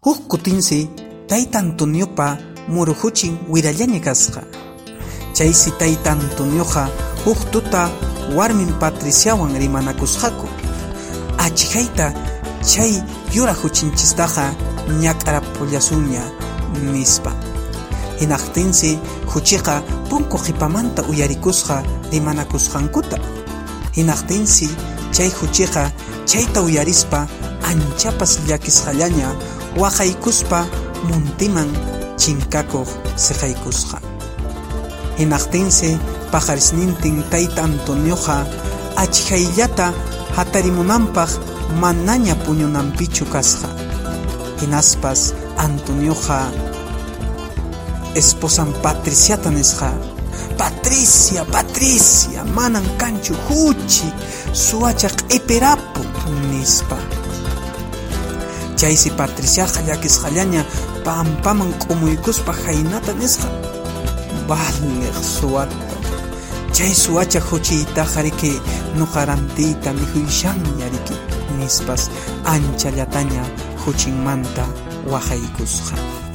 Huk kutinsi tayta Antoniopa muru huchin wirallaña kasqa. Chaysi tayta Antonioqa huk tuta warmin Patriciawan rimanakusqaku. Achikayta chay yura huchinchistaqa ñak'arapullasunña nispa. Hinaqtinsi huchiqa punku qhipamanta uyarikusqa rimanakusqankuta. Hinaqtinsi chay huchiqa chayta uyarispa anchapas llakisqallaña waqaykuspa muntiman chinkakuq siqaykusqa. Hinaqtinsi pajarisnintin tayta Antonioqa achikayllata hatarimunanpaq manaña puñunanpichu kasqa. Hinaspas Antonioqa esposan Patriciata nisqa Patricia, Patricia, manan kanchu huchi, suacha q'ipirapu nispa. Chaysi Patriciaqa llakisqallaña pampaman k'umuykuspa haynata nisqa. Valiq suwata. Chay suwacha huchiytaqa riki nuqarantiyta mikhuyllaña riki nispas ancha llataña huchinmanta waqaykusqa.